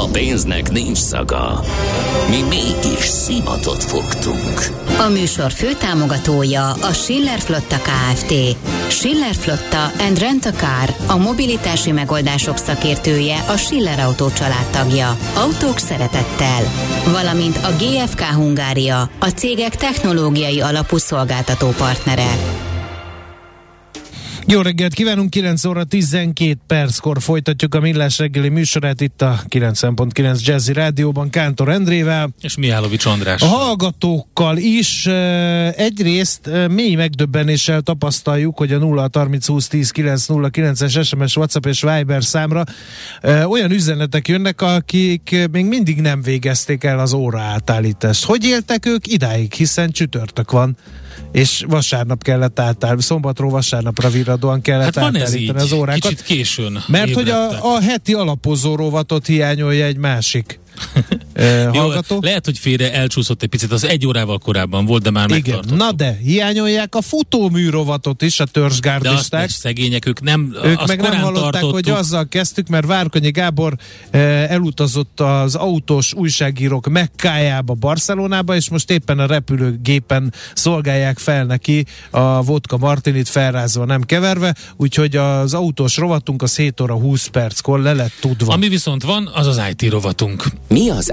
A pénznek nincs szaga. Mi mégis szimatot fogtunk. A műsor főtámogatója a Schiller Flotta KFT. Schiller Flotta and Rent a Car, a mobilitási megoldások szakértője, a Schiller Autó családtagja. Autók szeretettel. Valamint a GFK Hungária, a cégek technológiai alapú szolgáltató partnere. Jó reggelt kívánunk, 9 óra 12 perckor folytatjuk a Millás reggeli műsorát itt a 90.9 Jazzy Rádióban Kántor Endrével. És Mihálovics András. A hallgatókkal is egyrészt mély megdöbbenéssel tapasztaljuk, hogy a 0 30 20 10 9 0 9-es SMS, WhatsApp és Viber számra olyan üzenetek jönnek, akik még mindig nem végezték el az óra átállítást. Hogy éltek ők idáig, hiszen csütörtök van és vasárnap kellett átállni, szombatról vasárnapra virradóan kellett hát átállítani az órákat. Kicsit későn Mert hogy a, a heti alapozó rovatot hiányolja egy másik Jó, lehet, hogy félre elcsúszott egy picit, az egy órával korábban volt, de már Igen, na de hiányolják a futóműrovatot is a törzsgárdisták. De szegények, ők nem Ők meg nem hallották, tartottuk. hogy azzal kezdtük, mert Várkonyi Gábor eh, elutazott az autós újságírók Mekkájába, Barcelonába, és most éppen a repülőgépen szolgálják fel neki a vodka martinit felrázva, nem keverve, úgyhogy az autós rovatunk a 7 óra 20 perckor le lett tudva. Ami viszont van, az az IT rovatunk. Mi az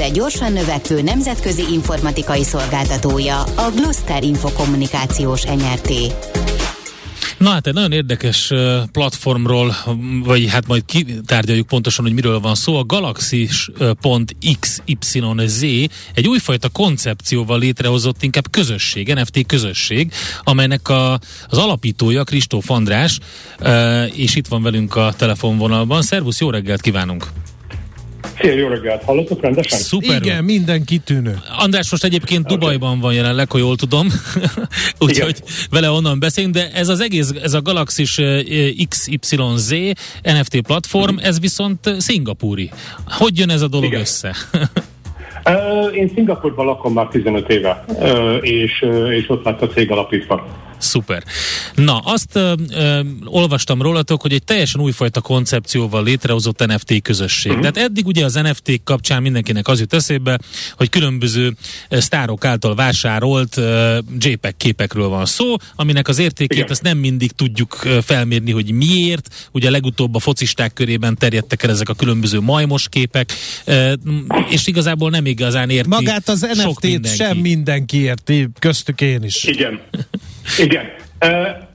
de gyorsan növekvő nemzetközi informatikai szolgáltatója, a Gloster Infokommunikációs NRT. Na hát egy nagyon érdekes platformról, vagy hát majd kitárgyaljuk pontosan, hogy miről van szó. A Galaxis.xyz egy újfajta koncepcióval létrehozott inkább közösség, NFT közösség, amelynek a, az alapítója Kristóf András, és itt van velünk a telefonvonalban. Szervusz, jó reggelt kívánunk! Szia, jó reggelt! Hallottok rendesen? Szuper. Igen, minden kitűnő. András most egyébként okay. Dubajban van jelenleg, ha jól tudom, úgyhogy vele onnan beszélünk, de ez az egész, ez a Galaxis XYZ NFT platform, mm. ez viszont szingapúri. Hogy jön ez a dolog Igen. össze? Én Szingapurban lakom már 15 éve, és, és ott lett a cég alapítva. Szuper. Na, azt ö, ö, olvastam rólatok, hogy egy teljesen újfajta koncepcióval létrehozott NFT közösség. Uh-huh. Tehát eddig ugye az NFT kapcsán mindenkinek az jut eszébe, hogy különböző sztárok által vásárolt ö, JPEG képekről van szó, aminek az értékét Igen. azt nem mindig tudjuk felmérni, hogy miért. Ugye legutóbb a focisták körében terjedtek el ezek a különböző majmos képek, ö, és igazából nem igazán érti Magát az NFT-t sem mindenki érti, köztük én is. Igen. Igen. El,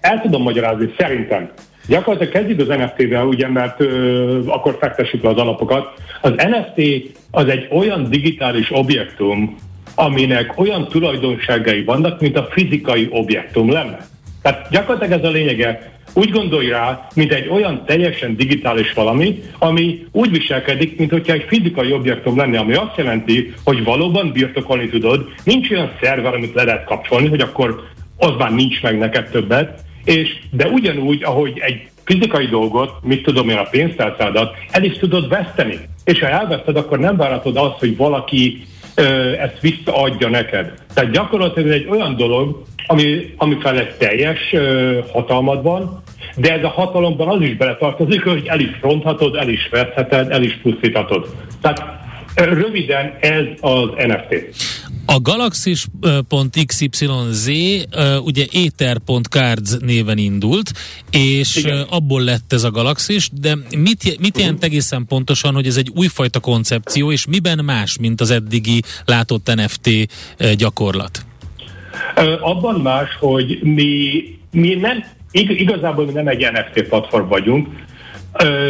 el tudom magyarázni, szerintem. Gyakorlatilag kezdjük az NFT-vel, ugye, mert ö, akkor fektessük le az alapokat. Az NFT az egy olyan digitális objektum, aminek olyan tulajdonságai vannak, mint a fizikai objektum lenne. Tehát gyakorlatilag ez a lényege. Úgy gondolj rá, mint egy olyan teljesen digitális valami, ami úgy viselkedik, mint hogyha egy fizikai objektum lenne, ami azt jelenti, hogy valóban birtokolni tudod, nincs olyan szerver, amit le lehet kapcsolni, hogy akkor az már nincs meg neked többet, és de ugyanúgy, ahogy egy fizikai dolgot, mit tudom én, a pénztárcádat, el is tudod veszteni. És ha elveszted, akkor nem várhatod azt, hogy valaki ö, ezt visszaadja neked. Tehát gyakorlatilag egy olyan dolog, ami, ami felett teljes ö, hatalmad van, de ez a hatalomban az is beletartozik, hogy el is ronthatod, el is veszheted, el is pusztíthatod. Tehát röviden ez az NFT. A Galaxis.xyz ugye Ether.cards néven indult, és Igen. abból lett ez a Galaxis, de mit, mit jelent egészen pontosan, hogy ez egy újfajta koncepció, és miben más, mint az eddigi látott NFT gyakorlat? Abban más, hogy mi mi nem, igazából mi nem egy NFT platform vagyunk,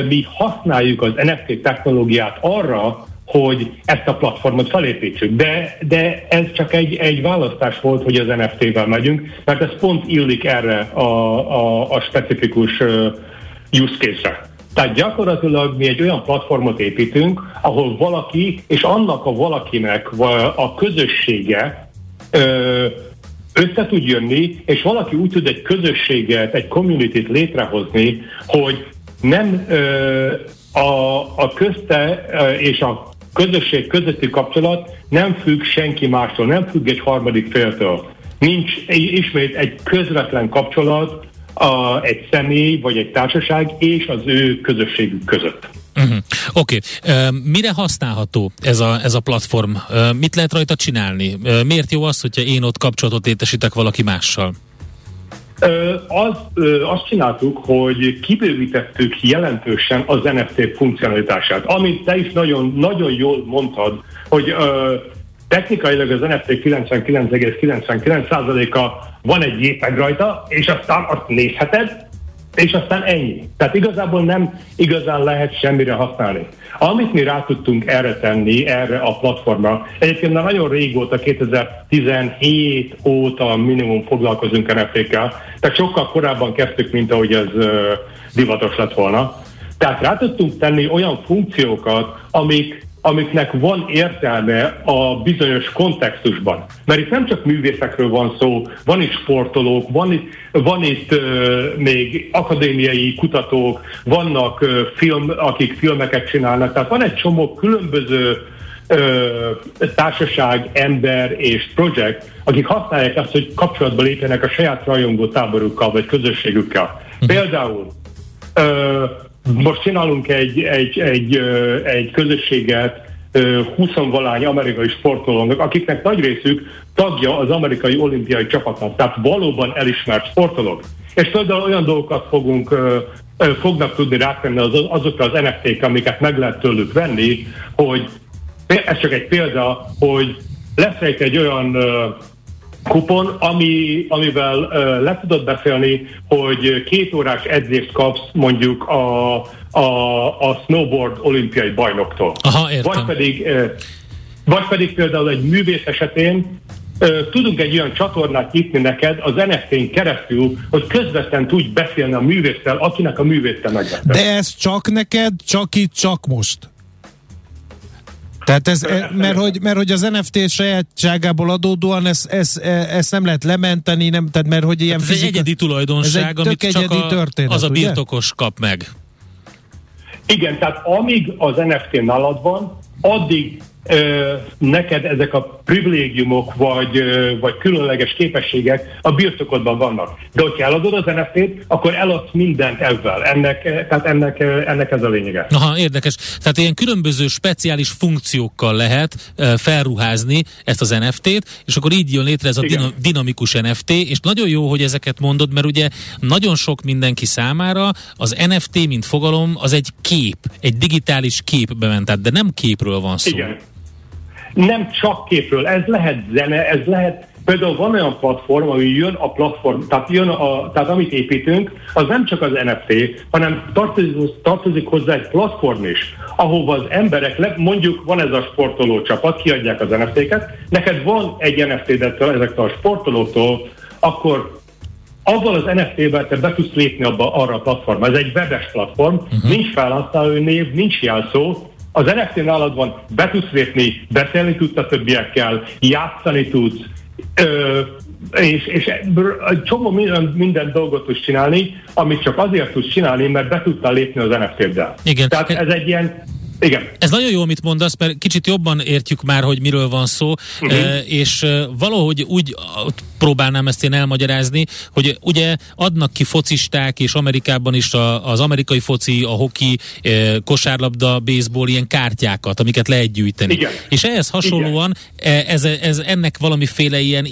mi használjuk az NFT technológiát arra, hogy ezt a platformot felépítsük. De, de ez csak egy, egy választás volt, hogy az NFT-vel megyünk, mert ez pont illik erre a, a, a specifikus use case-re. Tehát gyakorlatilag mi egy olyan platformot építünk, ahol valaki, és annak a valakinek a közössége össze tud jönni, és valaki úgy tud egy közösséget, egy community-t létrehozni, hogy nem a, a közte és a közösség közötti kapcsolat nem függ senki mástól, nem függ egy harmadik féltől. Nincs ismét egy közvetlen kapcsolat a, egy személy vagy egy társaság és az ő közösségük között. Uh-huh. Oké, okay. uh, mire használható ez a, ez a platform? Uh, mit lehet rajta csinálni? Uh, miért jó az, hogyha én ott kapcsolatot létesítek valaki mással? Az, azt csináltuk, hogy kibővítettük jelentősen az NFT funkcionalitását. Amit te is nagyon, nagyon jól mondtad, hogy technikailag az NFT 99,99%-a van egy JPEG rajta, és aztán azt nézheted, és aztán ennyi. Tehát igazából nem igazán lehet semmire használni. Amit mi rá tudtunk erre tenni, erre a platformra, egyébként már nagyon régóta, 2017 óta minimum foglalkozunk NFT-kkel, tehát sokkal korábban kezdtük, mint ahogy ez uh, divatos lett volna. Tehát rá tudtunk tenni olyan funkciókat, amik amiknek van értelme a bizonyos kontextusban. Mert itt nem csak művészekről van szó, van itt sportolók, van itt, van itt uh, még akadémiai kutatók, vannak uh, film, akik filmeket csinálnak, tehát van egy csomó különböző uh, társaság, ember és projekt, akik használják azt, hogy kapcsolatba lépjenek a saját rajongó táborukkal vagy közösségükkel. Mhm. Például uh, most csinálunk egy, egy, egy, egy közösséget 20 valány amerikai sportolónak, akiknek nagy részük tagja az amerikai olimpiai csapatnak, tehát valóban elismert sportolók. És például olyan dolgokat fogunk fognak tudni rátenni az, azokra az NFT-k, amiket meg lehet tőlük venni, hogy ez csak egy példa, hogy lesz egy olyan kupon, ami, amivel uh, le tudod beszélni, hogy két órás edzést kapsz mondjuk a, a, a snowboard olimpiai bajnoktól. Aha, értem. Vagy pedig, uh, vagy pedig például egy művész esetén uh, tudunk egy olyan csatornát nyitni neked az NFT-n keresztül, hogy közvetlen tudj beszélni a művésszel, akinek a művészte megvette. De ez csak neked, csak itt, csak most? Tehát ez, e, mert hogy, mert hogy az NFT sajátságából adódóan ezt, ezt, e, ezt nem lehet lementeni, nem, tehát mert hogy ilyen hát ez fizika, egy egyedi tulajdonság, ez egy amit csak a, történet, az a birtokos ugye? kap meg. Igen, tehát amíg az NFT nálad van, addig neked ezek a privilégiumok vagy, vagy különleges képességek a birtokodban vannak. De hogyha eladod az NFT-t, akkor eladsz mindent ezzel. Ennek, tehát ennek, ennek ez a lényege. Aha, érdekes. Tehát ilyen különböző speciális funkciókkal lehet felruházni ezt az NFT-t, és akkor így jön létre ez a Igen. dinamikus NFT, és nagyon jó, hogy ezeket mondod, mert ugye nagyon sok mindenki számára az NFT, mint fogalom, az egy kép, egy digitális kép bement, de nem képről van szó. Igen nem csak képről, ez lehet zene, ez lehet Például van olyan platform, ami jön a platform, tehát, jön a, tehát amit építünk, az nem csak az NFT, hanem tartozik, tartozik hozzá egy platform is, ahova az emberek, mondjuk van ez a sportoló csapat, kiadják az NFT-ket, neked van egy NFT-det ezektől a sportolóktól, akkor avval az NFT-vel te be tudsz lépni abba, arra a platformra. Ez egy webes platform, uh-huh. nincs felhasználó név, nincs jelszó, az NFT nálad van, be tudsz lépni, beszélni tudsz a többiekkel, játszani tudsz, ö, és, és egy csomó minden, minden dolgot tudsz csinálni, amit csak azért tudsz csinálni, mert be tudtál lépni az NFT-del. Igen. Tehát ez egy ilyen igen. Ez nagyon jó, amit mondasz, mert kicsit jobban értjük már, hogy miről van szó, uh-huh. és valahogy úgy próbálnám ezt én elmagyarázni, hogy ugye adnak ki focisták, és Amerikában is a, az amerikai foci, a hoki, kosárlabda, baseball, ilyen kártyákat, amiket lehet gyűjteni. Igen. És ehhez hasonlóan Igen. ez, ez ennek valamiféle ilyen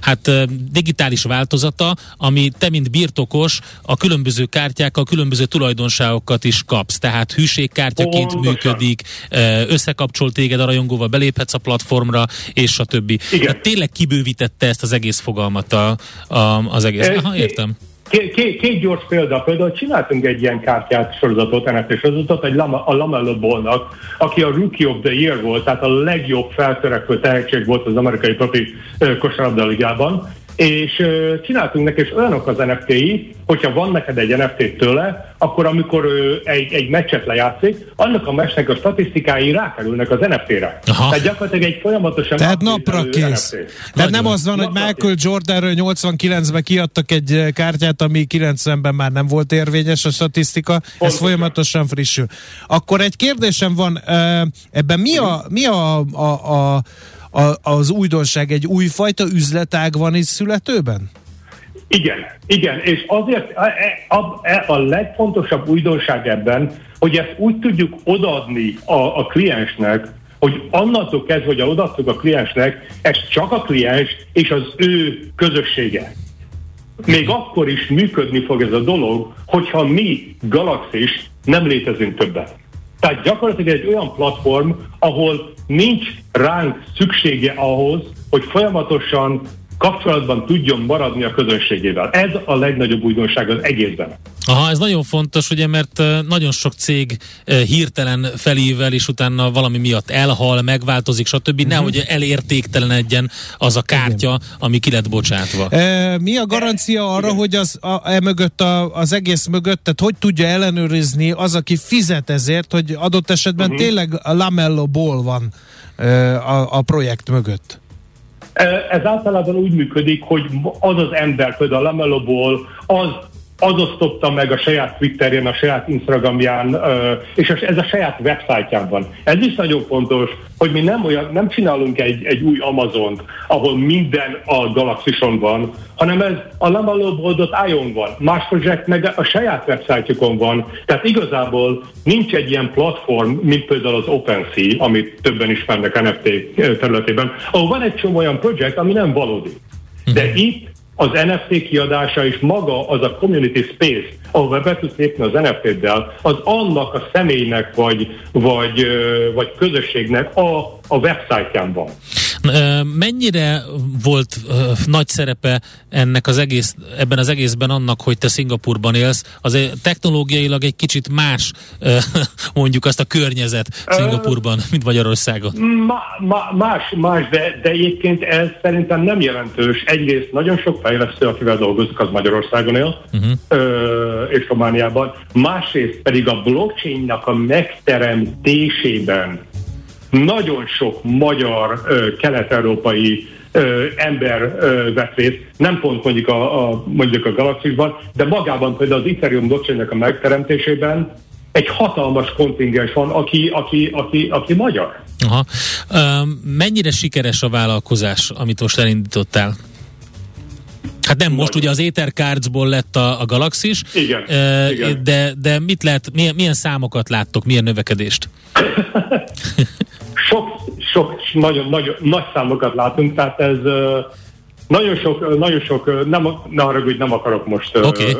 hát digitális változata, ami te, mint birtokos, a különböző kártyákkal, a különböző tulajdonságokat is kapsz. Tehát hűségkártya, partnerként Pontosan. működik, összekapcsol téged a rajongóval, beléphetsz a platformra, és a többi. Igen. Tehát tényleg kibővítette ezt az egész fogalmat a, a, az egész. Aha, értem. Két, két, két gyors példa, például csináltunk egy ilyen kártyát sorozatot, NFT sorozatot, egy Lama, a Lamello Ballnak, aki a Rookie of the Year volt, tehát a legjobb feltörekvő tehetség volt az amerikai profi kosárlabda és csináltunk neki is olyanok az NFT-i, hogyha van neked egy NFT tőle, akkor amikor ő egy, egy meccset lejátszik, annak a meccsnek a statisztikái rákerülnek az NFT-re. Aha. Tehát gyakorlatilag egy folyamatosan... Tehát napra kész. NFT. Tehát nem az van, hogy Michael Jordanről 89-ben kiadtak egy kártyát, ami 90-ben már nem volt érvényes a statisztika, Pontosan. ez folyamatosan frissül. Akkor egy kérdésem van, ebben mi a, mi a, a, a a, az újdonság egy újfajta üzletág van itt születőben? Igen, igen, és azért a, a, e, a legfontosabb újdonság ebben, hogy ezt úgy tudjuk odaadni a, a kliensnek, hogy annantól kezdve, hogy odaadtuk a kliensnek, ez csak a kliens és az ő közössége. Még akkor is működni fog ez a dolog, hogyha mi, Galaxis, nem létezünk többet. Tehát gyakorlatilag egy olyan platform, ahol nincs ránk szüksége ahhoz, hogy folyamatosan kapcsolatban tudjon maradni a közönségével. Ez a legnagyobb újdonság az egészben. Aha, ez nagyon fontos, ugye, mert nagyon sok cég hirtelen felível, és utána valami miatt elhal, megváltozik, stb. Uh-huh. Nehogy elértéktelenedjen az a kártya, Igen. ami ki lett bocsátva. E, mi a garancia arra, Igen. hogy az a, e mögött a, az egész mögött, tehát hogy tudja ellenőrizni az, aki fizet ezért, hogy adott esetben uh-huh. tényleg a Lamello Ball van e, a, a projekt mögött? Ez általában úgy működik, hogy az az ember, például a Lamello az az osztotta meg a saját Twitterjen, a saját Instagramján, és ez a saját websájtján van. Ez is nagyon fontos, hogy mi nem, olyan, nem csinálunk egy, egy új Amazont, ahol minden a Galaxison van, hanem ez a lamalobhold.io van, más projekt meg a saját websájtjukon van. Tehát igazából nincs egy ilyen platform, mint például az OpenSea, amit többen ismernek NFT területében, ahol van egy csomó olyan projekt, ami nem valódi. De mhm. itt az NFT kiadása és maga az a community space, ahol be tudsz lépni az NFT-del, az annak a személynek vagy, vagy, vagy közösségnek a, a websájtján van. Mennyire volt nagy szerepe ennek az egész, ebben az egészben annak, hogy te Szingapurban élsz? Az technológiailag egy kicsit más mondjuk azt a környezet Szingapurban, mint Magyarországon. Ma, ma, más, más, de, de egyébként ez szerintem nem jelentős. Egyrészt nagyon sok fejlesztő, akivel dolgozunk, az Magyarországon él, uh-huh. uh, és Romániában. Másrészt pedig a blockchainnak a megteremtésében nagyon sok magyar, kelet-európai ember vett részt, nem pont mondjuk a, a, mondjuk a galaxisban, de magában például az Ethereum blockchain a megteremtésében egy hatalmas kontingens van, aki, aki, aki, aki magyar. Aha. mennyire sikeres a vállalkozás, amit most elindítottál? Hát nem, most ugye az Ethercardsból lett a, a Galaxis, igen, uh, igen. De, de mit lehet, milyen, milyen számokat láttok, milyen növekedést? sok, sok nagyon, nagyon nagy számokat látunk, tehát ez nagyon sok, nagyon sok, nem, ne haragudj, nem akarok most... Okay.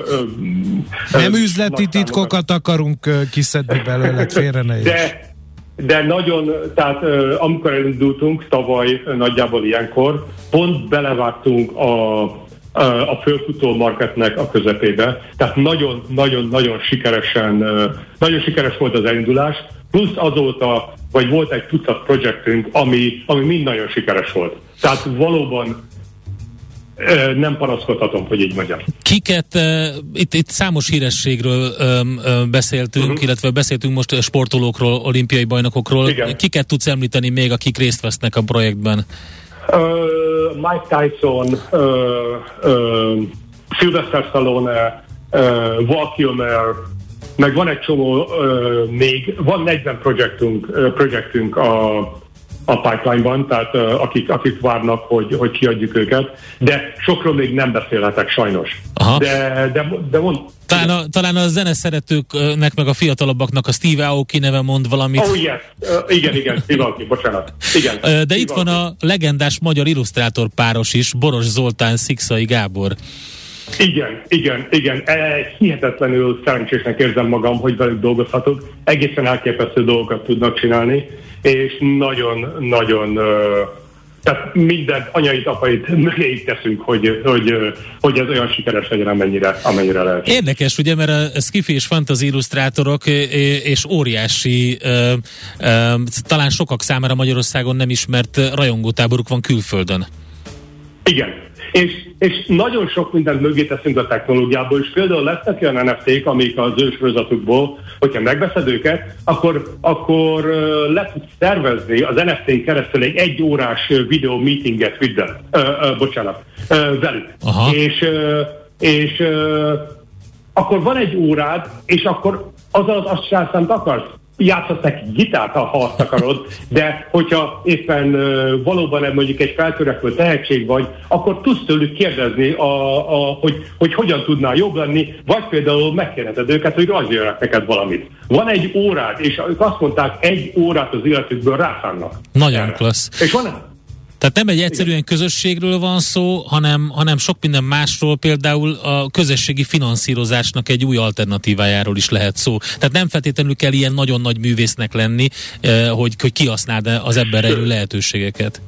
nem üzleti titkokat akarunk kiszedni belőle, félre ne De, de nagyon, tehát amikor elindultunk tavaly nagyjából ilyenkor, pont belevágtunk a, a fölfutó marketnek a közepébe. Tehát nagyon-nagyon-nagyon sikeresen, nagyon sikeres volt az elindulás, plusz azóta, vagy volt egy tucat projektünk, ami, ami mind nagyon sikeres volt. Tehát valóban nem panaszkodhatom, hogy így mondjam. Kiket, uh, itt, itt számos hírességről um, uh, beszéltünk, uh-huh. illetve beszéltünk most sportolókról, olimpiai bajnokokról. Igen. Kiket tudsz említeni még, akik részt vesznek a projektben? Uh, Mike Tyson, uh, uh, Sylvester Stallone, uh, Val Kilmer, meg van egy csomó uh, még, van 40 projektünk, uh, projektünk a, a pipeline-ban, tehát uh, akik, akik várnak, hogy, hogy kiadjuk őket, de sokról még nem beszélhetek sajnos. Aha. De, de, de mond, talán a, talán a zeneszeretőknek, meg a fiatalabbaknak a Steve Aoki neve mond valamit. Oh, yes. Uh, igen, igen, Steve Aoki, bocsánat. Igen, De Steve itt van a legendás magyar illusztrátor páros is, Boros Zoltán, Szikszai Gábor. Igen, igen, igen. E, hihetetlenül szerencsésnek érzem magam, hogy velük dolgozhatok. Egészen elképesztő dolgokat tudnak csinálni, és nagyon-nagyon tehát minden anyait, apait mögé teszünk, hogy, hogy, hogy ez olyan sikeres legyen, amennyire, amennyire lehet. Érdekes, ugye, mert a skifi és fantasy illusztrátorok és óriási, talán sokak számára Magyarországon nem ismert rajongótáboruk van külföldön. Igen, és, és nagyon sok mindent mögé teszünk a technológiából, és például lesznek olyan NFT-k, amik az ősrozatukból, hogyha megveszed őket, akkor, akkor le tudsz szervezni az NFT-n keresztül egy egy órás videó meetinget viddel, uh, uh, bocsánat, uh, velük. Aha. És, uh, és uh, akkor van egy órád, és akkor az alatt azt csinálsz, akarsz játszhatsz neki gitárt, ha azt akarod, de hogyha éppen valóban mondjuk egy feltörekvő tehetség vagy, akkor tudsz tőlük kérdezni, a, a, hogy, hogy hogyan tudnál jobb lenni, vagy például megkérdezed őket, hogy rajzoljanak neked valamit. Van egy órád, és ők azt mondták, egy órát az életükből rászánnak. Nagyon klassz. És van, tehát nem egy egyszerűen közösségről van szó, hanem, hanem sok minden másról, például a közösségi finanszírozásnak egy új alternatívájáról is lehet szó. Tehát nem feltétlenül kell ilyen nagyon nagy művésznek lenni, eh, hogy, hogy kihasználd az ebben rejlő lehetőségeket.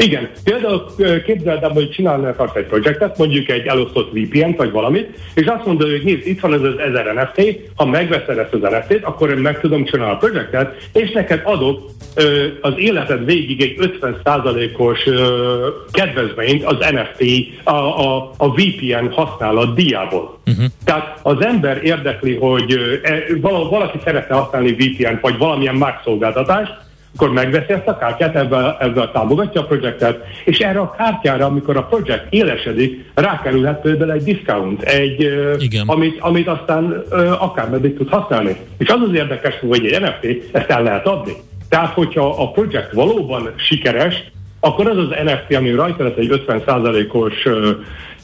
Igen, például képzeld el, hogy csinálnak egy projektet, mondjuk egy elosztott VPN-t vagy valamit, és azt mondod, hogy nézd, itt van ez az 1000 NFT, ha megveszed ezt az NFT-t, akkor én meg tudom csinálni a projektet, és neked adok ö, az életed végig egy 50%-os ö, kedvezményt az NFT, a, a, a VPN használat diából. Uh-huh. Tehát az ember érdekli, hogy ö, valaki szeretne használni VPN-t, vagy valamilyen más szolgáltatást, akkor megveszi ezt a kártyát, ezzel, ezzel támogatja a projektet, és erre a kártyára, amikor a projekt élesedik, rákerülhet például egy discount, egy, Igen. amit, amit aztán akármeddig tud használni. És az az érdekes, hogy egy NFT ezt el lehet adni. Tehát, hogyha a projekt valóban sikeres, akkor az az NFT, ami rajta lesz egy 50%-os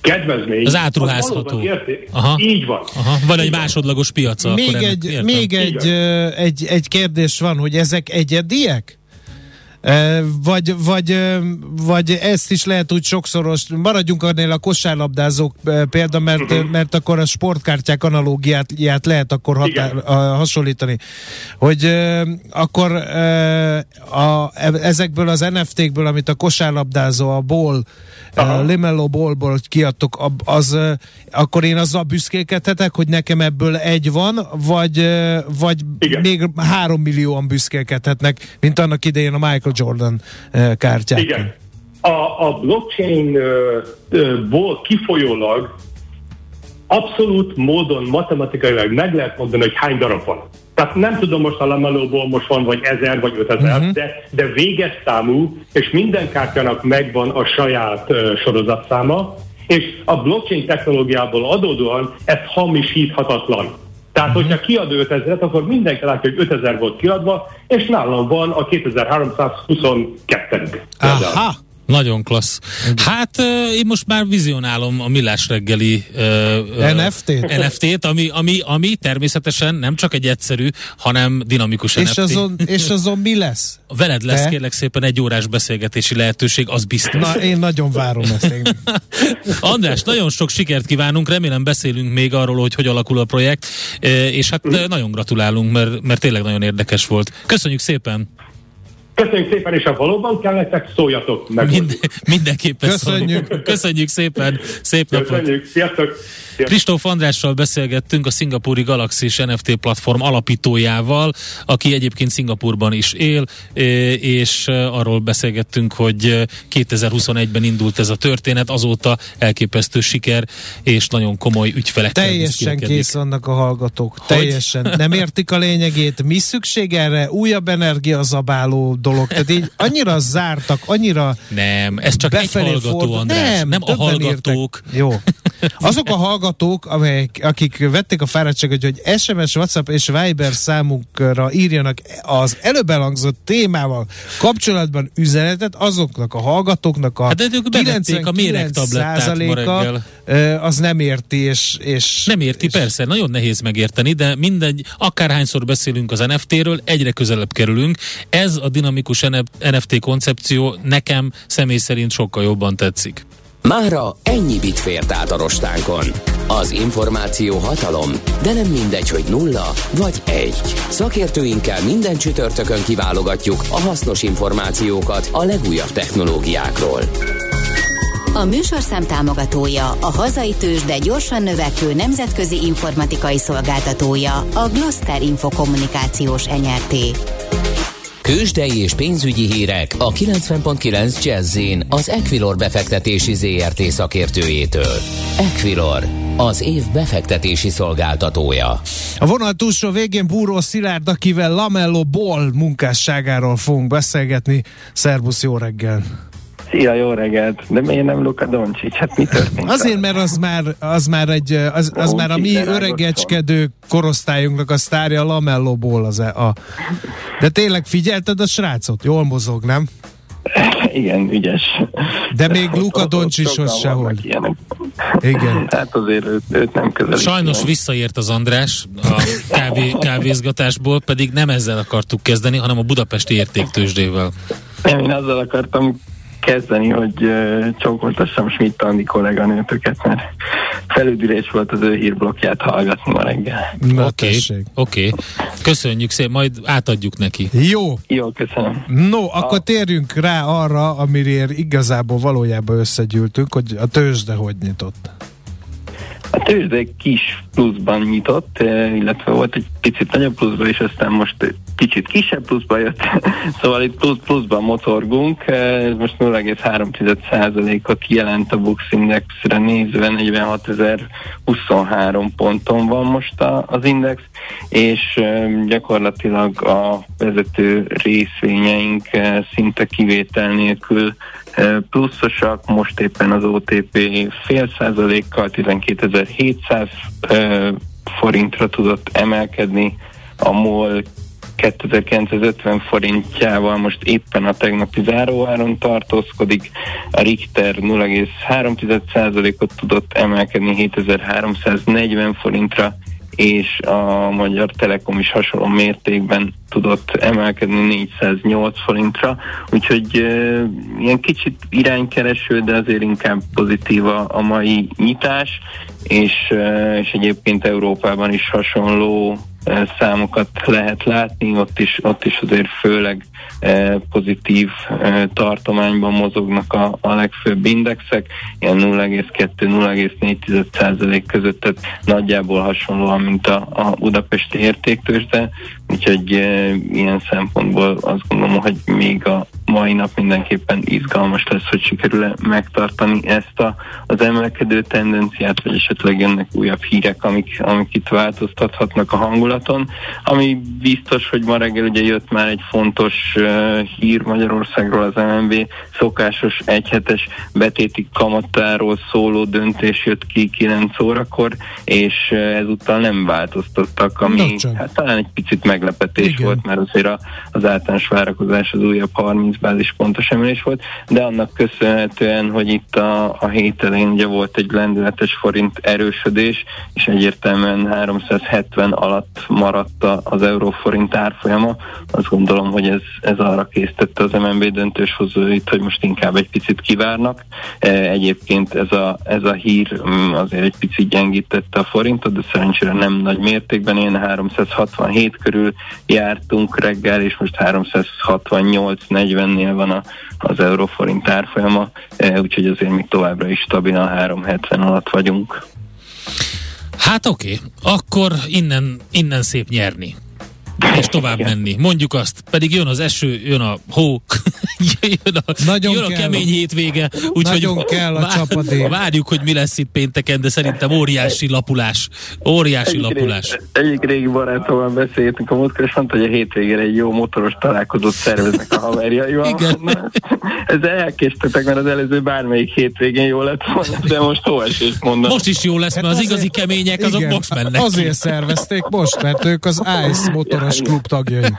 kedvezmény. Az átruházható. Aha. Így van. Aha. Van egy másodlagos piaca. Még, egy, még egy, egy, egy kérdés van, hogy ezek egyediek? Vagy, vagy, vagy ezt is lehet úgy sokszoros, maradjunk annél a kosárlabdázók példa, mert, uh-huh. mert akkor a sportkártyák analógiát lehet akkor határ, hasonlítani. Hogy akkor a, ezekből az NFT-kből, amit a kosárlabdázó, a ból, a Limello ballból kiadtok, az, akkor én azzal büszkélkedhetek, hogy nekem ebből egy van, vagy, vagy még három millióan büszkélkedhetnek, mint annak idején a Michael Jordan eh, kártyák. Igen. A, a blockchain-ból kifolyólag abszolút módon matematikailag meg lehet mondani, hogy hány darab van. Tehát nem tudom most a lamelóból most van vagy ezer vagy ötezer, uh-huh. de, de véges számú, és minden kártyának megvan a saját uh, sorozatszáma, és a blockchain technológiából adódóan ez hamisíthatatlan. Tehát, hogyha kiad 5000 akkor mindenki látja, hogy 5000 volt kiadva, és nálam van a 2322. Aha! Nagyon klassz. Hát uh, én most már vizionálom a millás reggeli uh, NFT-t, NFT-t ami, ami, ami természetesen nem csak egy egyszerű, hanem dinamikus és NFT. Azon, és azon mi lesz? Veled lesz Te? kérlek szépen egy órás beszélgetési lehetőség, az biztos. Na, én nagyon várom ezt. András, nagyon sok sikert kívánunk, remélem beszélünk még arról, hogy hogy alakul a projekt, és hát nagyon gratulálunk, mert, mert tényleg nagyon érdekes volt. Köszönjük szépen! Köszönjük szépen, és ha valóban kell nektek, szóljatok meg. Mind, mindenképpen Köszönjük. Szólunk. Köszönjük szépen, szép napot. Köszönjük, sziasztok. Kristóf Andrással beszélgettünk a szingapúri Galaxis NFT platform alapítójával, aki egyébként Szingapurban is él, és arról beszélgettünk, hogy 2021-ben indult ez a történet, azóta elképesztő siker, és nagyon komoly ügyfelek. Teljesen kész vannak a hallgatók. Hogy? Teljesen. Nem értik a lényegét. Mi szükség erre? Újabb energiazabáló dolog. Tehát így annyira zártak, annyira Nem, ez csak egy hallgató, fordul. András. Nem, nem a hallgatók. Értek. Jó. Azok a hallgatók, amelyek, akik vették a fáradtságot, hogy SMS, WhatsApp és Viber számukra írjanak az előbb elhangzott témával kapcsolatban üzenetet, azoknak a hallgatóknak a hát de ők a méregtablettát az nem érti, és, és nem érti, és... persze, nagyon nehéz megérteni, de mindegy, akárhányszor beszélünk az NFT-ről, egyre közelebb kerülünk. Ez a dinamikus NFT koncepció nekem személy szerint sokkal jobban tetszik. Mára ennyi bit fért át a rostánkon. Az információ hatalom, de nem mindegy, hogy nulla vagy egy. Szakértőinkkel minden csütörtökön kiválogatjuk a hasznos információkat a legújabb technológiákról. A műsorszám támogatója, a hazai tős, de gyorsan növekvő nemzetközi informatikai szolgáltatója, a Gloster Infokommunikációs NRT. Kősdei és pénzügyi hírek a 90.9 jazz az Equilor befektetési ZRT szakértőjétől. Equilor, az év befektetési szolgáltatója. A vonal túlsó végén Búró Szilárd, akivel Lamello Ball munkásságáról fogunk beszélgetni. Szerbusz, jó reggel! Szia, jó reggelt! De miért nem Luka Doncsics? Hát mi történt? Azért, mert az már, az már, egy, az, az már a mi öregecskedő korosztályunknak a sztárja Lamello Ball az e, a... De tényleg figyelted a srácot? Jól mozog, nem? Igen, ügyes. De még Luka Doncsishoz sehogy. Igen. Hát azért őt, őt nem közelít. Sajnos meg. visszaért az András a kávé, kávézgatásból, pedig nem ezzel akartuk kezdeni, hanem a budapesti értéktősdével. Nem, én azzal akartam kezdeni, hogy csókoltassam Schmidt Andi kolléganőtöket, mert felüdülés volt az ő hírblokkját hallgatni ma reggel. Oké, okay, oké. Okay. Köszönjük szépen, majd átadjuk neki. Jó. Jó, köszönöm. No, akkor térjünk rá arra, amire igazából valójában összegyűltünk, hogy a tőzsde hogy nyitott. A tőzsde kis pluszban nyitott, illetve volt egy picit nagyobb pluszban, és aztán most kicsit kisebb pluszba jött, szóval itt plusz, pluszban motorgunk, ez most 0,3%-ot jelent a Bux Indexre nézve, 46.023 ponton van most a, az index, és gyakorlatilag a vezető részvényeink szinte kivétel nélkül pluszosak, most éppen az OTP fél százalékkal 12.700 forintra tudott emelkedni, a MOL 2950 forintjával most éppen a tegnapi záróáron tartózkodik, a Richter 0,3%-ot tudott emelkedni 7340 forintra, és a Magyar Telekom is hasonló mértékben tudott emelkedni 408 forintra, úgyhogy e, ilyen kicsit iránykereső, de azért inkább pozitív a, a mai nyitás, és, e, és egyébként Európában is hasonló számokat lehet látni, ott is, ott is azért főleg pozitív tartományban mozognak a, a legfőbb indexek, ilyen 0,2-0,4% között, tehát nagyjából hasonlóan, mint a, a budapesti értéktősde, úgyhogy ilyen szempontból azt gondolom, hogy még a mai nap mindenképpen izgalmas lesz, hogy sikerül-e megtartani ezt a, az emelkedő tendenciát, vagy esetleg jönnek újabb hírek, amik, amik itt változtathatnak a hangulaton. Ami biztos, hogy ma reggel ugye jött már egy fontos uh, hír Magyarországról az MNB, szokásos egyhetes betéti kamatáról szóló döntés jött ki 9 órakor, és uh, ezúttal nem változtattak, ami hát talán egy picit meglepetés Igen. volt, mert azért a, az általános várakozás az újabb 30 pontos emelés volt, de annak köszönhetően, hogy itt a, a hét elején ugye volt egy lendületes forint erősödés, és egyértelműen 370 alatt maradt az euróforint árfolyama, azt gondolom, hogy ez, ez arra késztette az MNB döntős hozóit, hogy most inkább egy picit kivárnak. E, egyébként ez a, ez a hír mm, azért egy picit gyengítette a forintot, de szerencsére nem nagy mértékben, én 367 körül jártunk reggel, és most 368-40 40-nél van a, az euróforint árfolyama, e, úgyhogy azért még továbbra is stabilan 370 alatt vagyunk. Hát oké, okay. akkor innen, innen szép nyerni és tovább Igen. menni. Mondjuk azt, pedig jön az eső, jön a hó, jön a, Nagyon jön a kemény hétvége. Úgyhogy kell a vár, csapadék. Várjuk, hogy mi lesz itt pénteken, de szerintem óriási lapulás. Óriási egyik lapulás. Régi, egyik régi barátommal beszéltünk a múltkor, és mondta, hogy a hétvégére egy jó motoros találkozót szerveznek a haverjaival. Igen. Ez elkésztetek, mert az előző bármelyik hétvégén jó lett volna, de most hóesést mondom. Most is jó lesz, mert hát az azért, igazi kemények azok igen, most mennek. Azért szervezték most, mert ők az ICE motoros Hármas klub tagjai.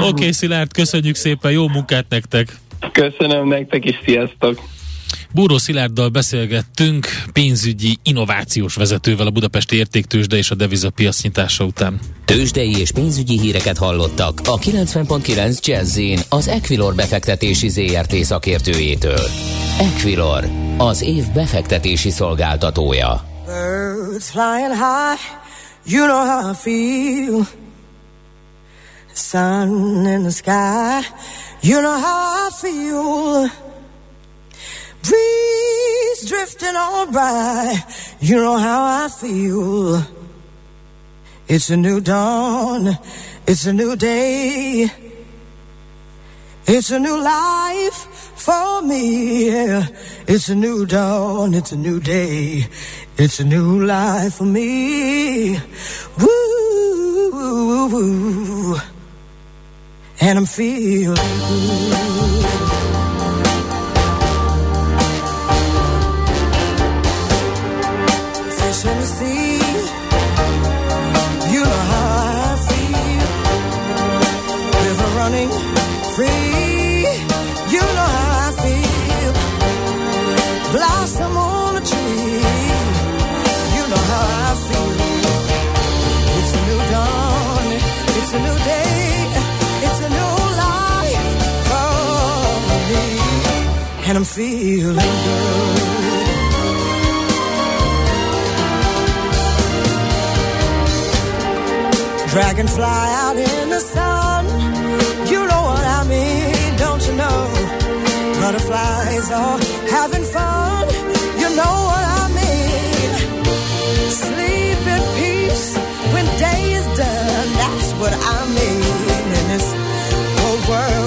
Oké, okay, Szilárd, köszönjük szépen, jó munkát nektek! Köszönöm nektek is, sziasztok! Búró Szilárddal beszélgettünk pénzügyi innovációs vezetővel a Budapesti Értéktősde és a devizapiac nyitása után. Tőzsdei és pénzügyi híreket hallottak a 90.9 jazz az Equilor befektetési ZRT szakértőjétől. Equilor, az év befektetési szolgáltatója. Birds flying high, you know how I feel. Sun in the sky, you know how I feel. Breeze drifting on by, you know how I feel. It's a new dawn, it's a new day. It's a new life for me. Yeah. It's a new dawn, it's a new day. It's a new life for me. Woo, and I'm feeling good. I'm feeling good. Dragonfly out in the sun, you know what I mean, don't you know? Butterflies are having fun, you know what I mean. Sleep in peace when day is done, that's what I mean. And this whole world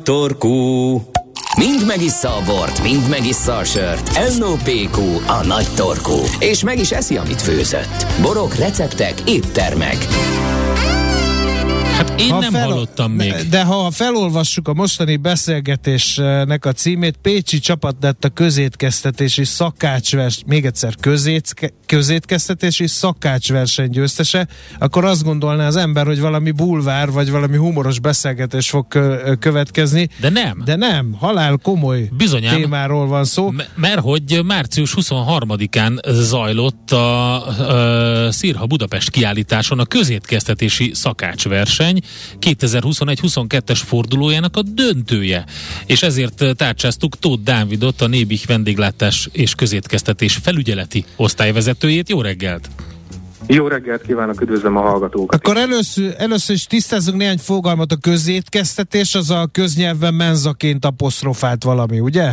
nagy torkú. Mind megissza a bort, mind megissza a sört. NOPQ, a nagy torkú. És meg is eszi, amit főzött. Borok, receptek, éttermek. Hát én ha nem fel, hallottam még. De ha felolvassuk a mostani beszélgetésnek a címét, Pécsi csapat lett a közétkeztetési szakácsvers, még egyszer közétke, közétkeztetési szakácsverseny győztese, akkor azt gondolná az ember, hogy valami bulvár, vagy valami humoros beszélgetés fog következni. De nem. De nem, halál komoly Bizonyám, témáról van szó. M- mert hogy március 23-án zajlott a, a Szirha Budapest kiállításon a közétkeztetési szakácsverseny, verseny 2021-22-es fordulójának a döntője. És ezért tárcsáztuk Tóth Dávidot, a Nébih vendéglátás és közétkeztetés felügyeleti osztályvezetőjét. Jó reggelt! Jó reggelt kívánok, üdvözlöm a hallgatókat. Akkor először, először is tisztázzunk néhány fogalmat. A közétkeztetés az a köznyelvben menzaként apostrofált valami, ugye?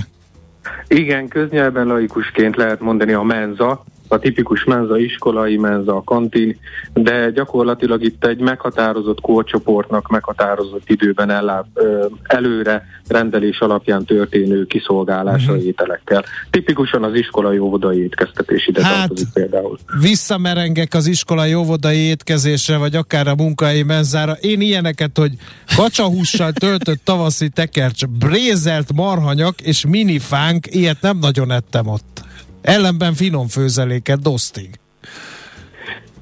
Igen, köznyelven laikusként lehet mondani a menza, a tipikus menza, iskolai menza, kantin, de gyakorlatilag itt egy meghatározott korcsoportnak meghatározott időben ellát, előre rendelés alapján történő kiszolgálása uh-huh. ételekkel. Tipikusan az iskolai óvodai étkeztetés ide hát, például. Visszamerengek az iskolai óvodai étkezésre, vagy akár a munkai menzára. Én ilyeneket, hogy kacsahússal töltött tavaszi tekercs, brézelt marhanyak és minifánk, ilyet nem nagyon ettem ott. Ellenben finom főzeléket dosztig.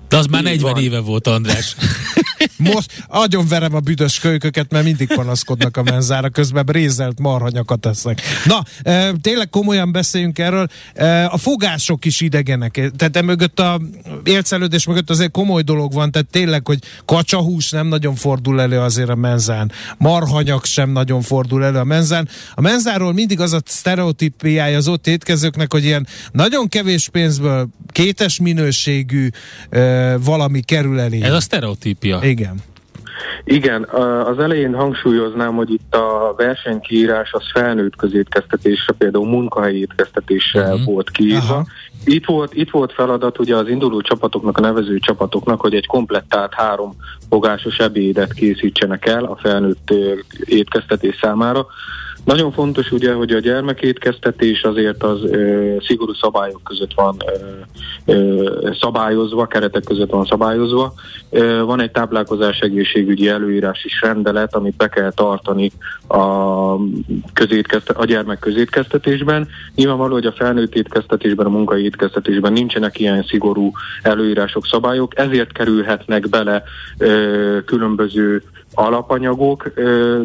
De az már 40 van. éve volt, András. Most agyon verem a büdös kölyköket, mert mindig panaszkodnak a menzára, közben rézelt marhanyakat esznek. Na, e, tényleg komolyan beszéljünk erről. E, a fogások is idegenek. Tehát emögött a élcelődés mögött azért komoly dolog van, tehát tényleg, hogy kacsahús nem nagyon fordul elő azért a menzán. Marhanyak sem nagyon fordul elő a menzán. A menzáról mindig az a sztereotípiája az ott étkezőknek, hogy ilyen nagyon kevés pénzből kétes minőségű e, valami kerül elé. Ez a sztereotípia. Igen. Igen, az elején hangsúlyoznám, hogy itt a versenykiírás az felnőtt közétkeztetésre, például munkahelyi étkeztetéssel uh-huh. volt kiírva. Itt volt, itt volt feladat ugye az induló csapatoknak, a nevező csapatoknak, hogy egy komplettált három fogásos ebédet készítsenek el a felnőtt étkeztetés számára. Nagyon fontos ugye, hogy a gyermekétkeztetés azért az ö, szigorú szabályok között van ö, ö, szabályozva, keretek között van szabályozva. Ö, van egy táplálkozás egészségügyi előírás is rendelet, amit be kell tartani a, a gyermek közétkeztetésben. Nyilvánvaló, hogy a felnőtt étkeztetésben, a munkai étkeztetésben nincsenek ilyen szigorú előírások, szabályok, ezért kerülhetnek bele ö, különböző alapanyagok,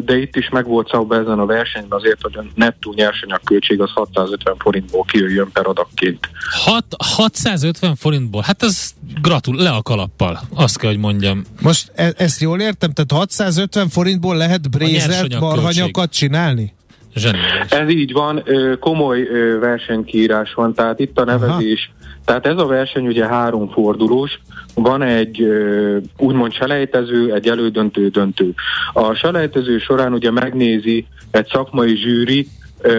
de itt is meg volt szabva ezen a versenyben azért, hogy a nettó nyersanyag költség az 650 forintból kijöjjön per adagként. 6, 650 forintból? Hát ez gratul, le a kalappal, azt kell, hogy mondjam. Most e- ezt jól értem? Tehát 650 forintból lehet brézelt marhanyakat csinálni? Zseniális. Ez így van, komoly versenykírás van, tehát itt a nevezés, Aha. Tehát ez a verseny ugye három fordulós, van egy úgymond selejtező, egy elődöntő döntő. A selejtező során ugye megnézi egy szakmai zsűri,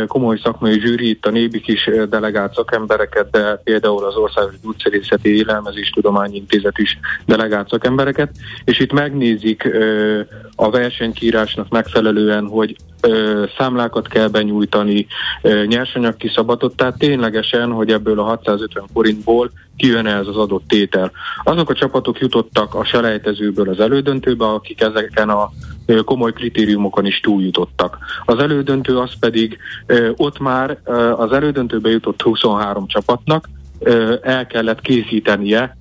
komoly szakmai zsűri, itt a Nébik is delegált szakembereket, de például az Országos Gyógyszerészeti Élelmezés Tudományi Intézet is delegált szakembereket, és itt megnézik a versenykírásnak megfelelően, hogy számlákat kell benyújtani, nyersanyag kiszabadott, tehát ténylegesen, hogy ebből a 650 forintból kijön ez az adott tétel. Azok a csapatok jutottak a selejtezőből az elődöntőbe, akik ezeken a komoly kritériumokon is túljutottak. Az elődöntő az pedig ott már az elődöntőbe jutott 23 csapatnak el kellett készítenie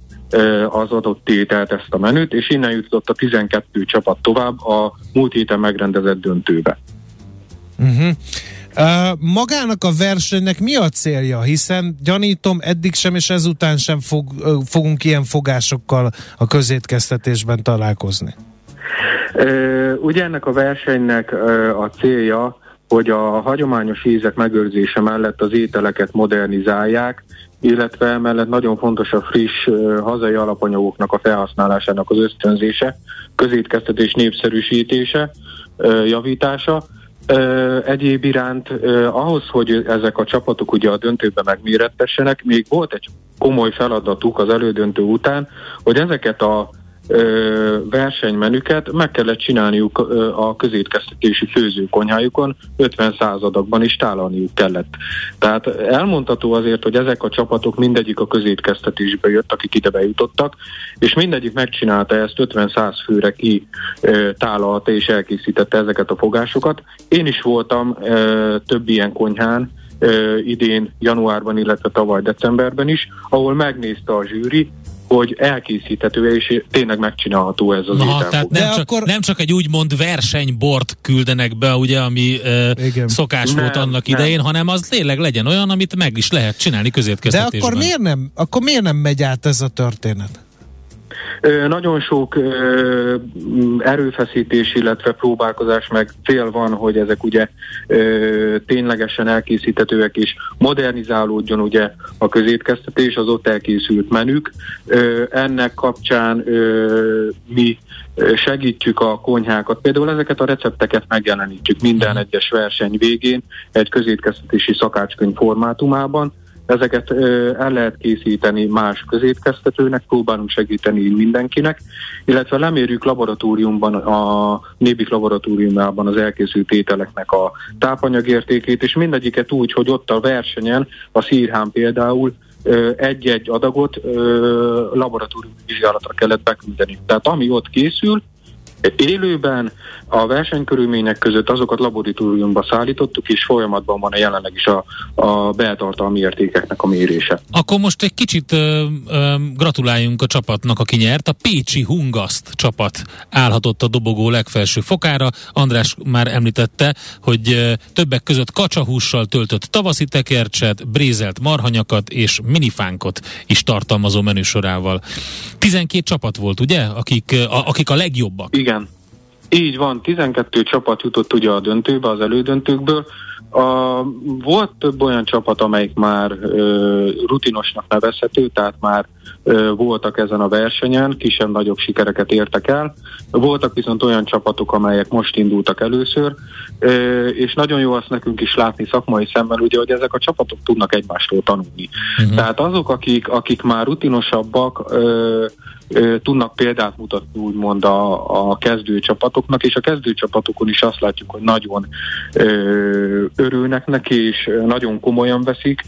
az adott tételt, ezt a menüt, és innen jutott a 12 csapat tovább a múlt héten megrendezett döntőbe. Uh-huh. Uh, magának a versenynek mi a célja? Hiszen gyanítom, eddig sem és ezután sem fog, uh, fogunk ilyen fogásokkal a közétkeztetésben találkozni. Ugye ennek a versenynek a célja, hogy a hagyományos ízek megőrzése mellett az ételeket modernizálják, illetve mellett nagyon fontos a friss hazai alapanyagoknak a felhasználásának az ösztönzése, közétkeztetés népszerűsítése, javítása, egyéb iránt ahhoz, hogy ezek a csapatok ugye a döntőben megmérettessenek, még volt egy komoly feladatuk az elődöntő után, hogy ezeket a versenymenüket meg kellett csinálniuk a közétkeztetési főzőkonyhájukon, 50 századokban is tálalniuk kellett. Tehát elmondható azért, hogy ezek a csapatok mindegyik a közétkeztetésbe jött, akik ide bejutottak, és mindegyik megcsinálta ezt 50-100 főre ki tálalta és elkészítette ezeket a fogásokat. Én is voltam több ilyen konyhán, idén januárban, illetve tavaly decemberben is, ahol megnézte a zsűri, hogy elkészíthető és tényleg megcsinálható ez az Na, tehát nem, csak, akkor... nem csak egy úgymond versenybort küldenek be, ugye, ami uh, szokás nem, volt annak nem. idején, hanem az tényleg legyen olyan, amit meg is lehet csinálni közétkeztetésben. De akkor miért nem, akkor miért nem megy át ez a történet? Nagyon sok erőfeszítés, illetve próbálkozás meg cél van, hogy ezek ugye ténylegesen elkészíthetőek és modernizálódjon ugye a közétkeztetés, az ott elkészült menük. Ennek kapcsán mi segítjük a konyhákat. Például ezeket a recepteket megjelenítjük minden egyes verseny végén egy közétkeztetési szakácskönyv formátumában, ezeket el lehet készíteni más közétkeztetőnek, próbálunk segíteni mindenkinek, illetve lemérjük laboratóriumban, a Nébik laboratóriumában az elkészült ételeknek a tápanyagértékét, és mindegyiket úgy, hogy ott a versenyen, a szírhán például, egy-egy adagot laboratóriumi vizsgálatra kellett beküldeni. Tehát ami ott készül, élőben a versenykörülmények között azokat laboratóriumba szállítottuk, és folyamatban van a jelenleg is a, a beltartalmi értékeknek a mérése. Akkor most egy kicsit ö, ö, gratuláljunk a csapatnak, aki nyert. A Pécsi Hungaszt csapat állhatott a dobogó legfelső fokára. András már említette, hogy ö, többek között kacsahússal töltött tavaszi tekercset, brézelt marhanyakat és minifánkot is tartalmazó menüsorával. 12 csapat volt, ugye? Akik a, akik a legjobbak. Igen. Így van, 12 csapat jutott ugye a döntőbe, az elődöntőkből. A, volt több olyan csapat, amelyik már ö, rutinosnak nevezhető, tehát már voltak ezen a versenyen, kisebb-nagyobb sikereket értek el. Voltak viszont olyan csapatok, amelyek most indultak először, és nagyon jó azt nekünk is látni szakmai szemmel, ugye, hogy ezek a csapatok tudnak egymástól tanulni. Uh-huh. Tehát azok, akik, akik már rutinosabbak, tudnak példát mutatni úgymond a, a kezdőcsapatoknak, és a kezdőcsapatokon is azt látjuk, hogy nagyon ö, örülnek neki, és nagyon komolyan veszik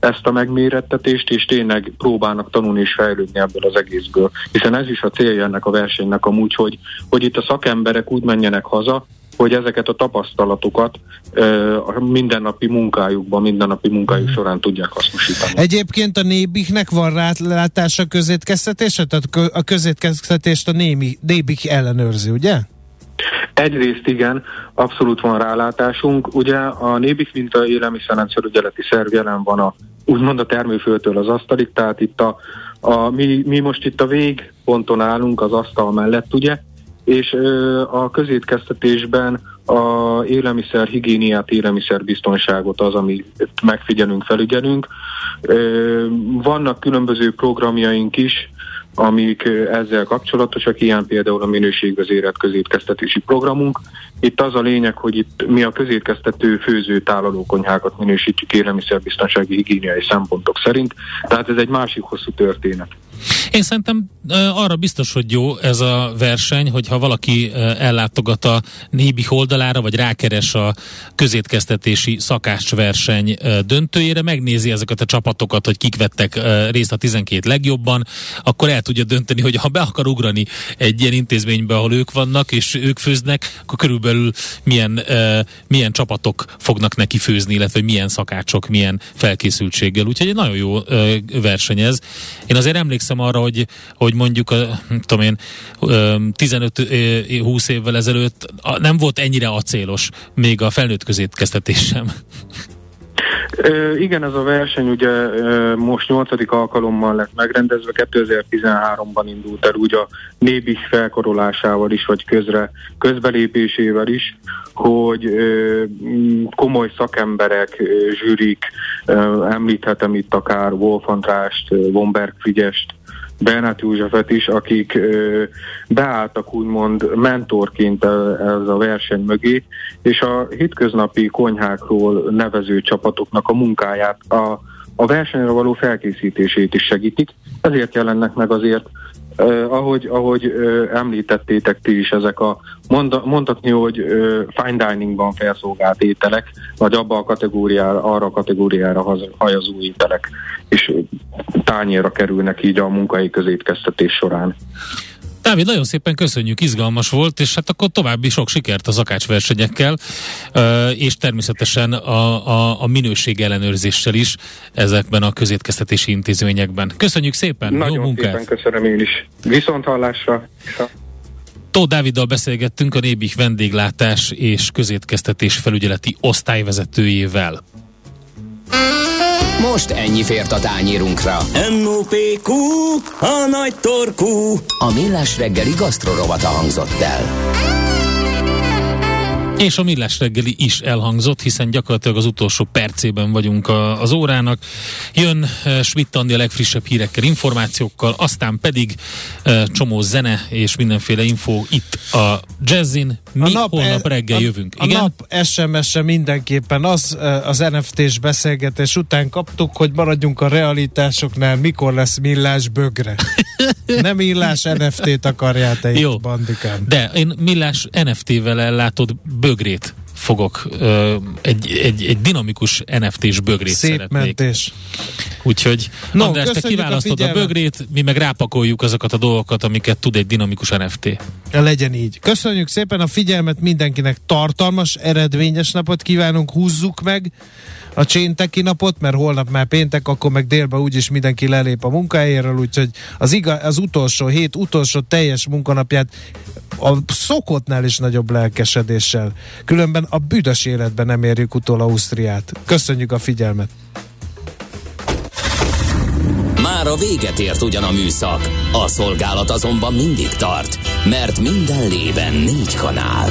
ezt a megmérettetést, és tényleg próbálnak tanulni és fejlődni ebből az egészből. Hiszen ez is a célja ennek a versenynek amúgy, hogy, hogy itt a szakemberek úgy menjenek haza, hogy ezeket a tapasztalatokat a mindennapi munkájukban, mindennapi munkájuk mm. során tudják hasznosítani. Egyébként a Nébiknek van rálátása közétkeztetése? Tehát a közétkeztetést a Némi, Nébik ellenőrzi, ugye? Egyrészt igen, abszolút van rálátásunk. Ugye a Nébik, mint a élelmiszerrendszerügyeleti szerv jelen van a úgymond a termőföldtől az asztalig, tehát itt a, a mi, mi most itt a végponton állunk az asztal mellett, ugye, és a közétkeztetésben a élelmiszer higiéniát, élelmiszer biztonságot az, amit megfigyelünk, felügyelünk. Vannak különböző programjaink is, amik ezzel kapcsolatosak, ilyen például a minőségvezérelt közétkeztetési programunk. Itt az a lényeg, hogy itt mi a közétkeztető főző tálalókonyhákat minősítjük élelmiszerbiztonsági higiéniai szempontok szerint, tehát ez egy másik hosszú történet. Én szerintem arra biztos, hogy jó ez a verseny, hogyha valaki ellátogat a Nébi oldalára, vagy rákeres a közétkeztetési szakácsverseny döntőjére, megnézi ezeket a csapatokat, hogy kik vettek részt a 12 legjobban, akkor el tudja dönteni, hogy ha be akar ugrani egy ilyen intézménybe, ahol ők vannak, és ők főznek, akkor körülbelül milyen, milyen csapatok fognak neki főzni, illetve milyen szakácsok, milyen felkészültséggel. Úgyhogy egy nagyon jó verseny ez. Én azért emlékszem arra, hogy, hogy mondjuk, a, tudom én, 15-20 évvel ezelőtt nem volt ennyire acélos még a felnőtt közétkeztetés sem. Ö, igen, ez a verseny ugye ö, most 8. alkalommal lett megrendezve, 2013-ban indult el úgy a Nébis felkorolásával is, vagy közre, közbelépésével is, hogy ö, komoly szakemberek, zsűrik, említhetem itt akár Wolf Andrást, Womberg Frigyest, Bernát Józsefet is, akik ö, beálltak úgymond mentorként ez a verseny mögé, és a hétköznapi konyhákról nevező csapatoknak a munkáját, a, a versenyre való felkészítését is segítik. Ezért jelennek meg azért Uh, ahogy ahogy uh, említettétek ti is, ezek a monda, mondhatni, hogy uh, fine diningban felszolgált ételek, vagy abba a kategóriára, arra a kategóriára hajazó ételek, és tányérra kerülnek így a munkai közétkeztetés során. Dávid, nagyon szépen köszönjük, izgalmas volt, és hát akkor további sok sikert az akácsversenyekkel, és természetesen a, a, a minőség ellenőrzéssel is ezekben a közétkeztetési intézményekben. Köszönjük szépen, nagyon jó munkát! szépen köszönöm én is. Viszont hallásra! Tóth Dáviddal beszélgettünk a Nébik vendéglátás és közétkeztetés felügyeleti osztályvezetőjével. Most ennyi fért a tányírunkra. M.O.P.Q. A nagy torkú. A millás reggeli gasztrorovata hangzott el. És a millás reggeli is elhangzott, hiszen gyakorlatilag az utolsó percében vagyunk a, az órának. Jön uh, Schmidt Andi a legfrissebb hírekkel, információkkal, aztán pedig uh, csomó zene és mindenféle info itt a Jazzin, Mi a nap, holnap reggel a, jövünk. A Igen? nap SMS-e mindenképpen az, az NFT-s beszélgetés után kaptuk, hogy maradjunk a realitásoknál, mikor lesz millás bögre. Nem millás NFT-t akarjál te Jó. itt, bandikám. De én millás NFT-vel ellátod bögrét fogok, egy, egy, egy dinamikus NFT-s bögrét Szép szeretnék. mentés. Úgyhogy No, András, te a kiválasztod a, figyelmet. bögrét, mi meg rápakoljuk azokat a dolgokat, amiket tud egy dinamikus NFT. Legyen így. Köszönjük szépen a figyelmet mindenkinek. Tartalmas, eredményes napot kívánunk, húzzuk meg a csénteki napot, mert holnap már péntek, akkor meg délben úgyis mindenki lelép a munkahelyéről, úgyhogy az, igaz, az utolsó hét, utolsó teljes munkanapját a szokottnál is nagyobb lelkesedéssel. Különben a büdös életben nem érjük utol Ausztriát. Köszönjük a figyelmet! Már a véget ért ugyan a műszak, a szolgálat azonban mindig tart, mert minden lében négy kanál.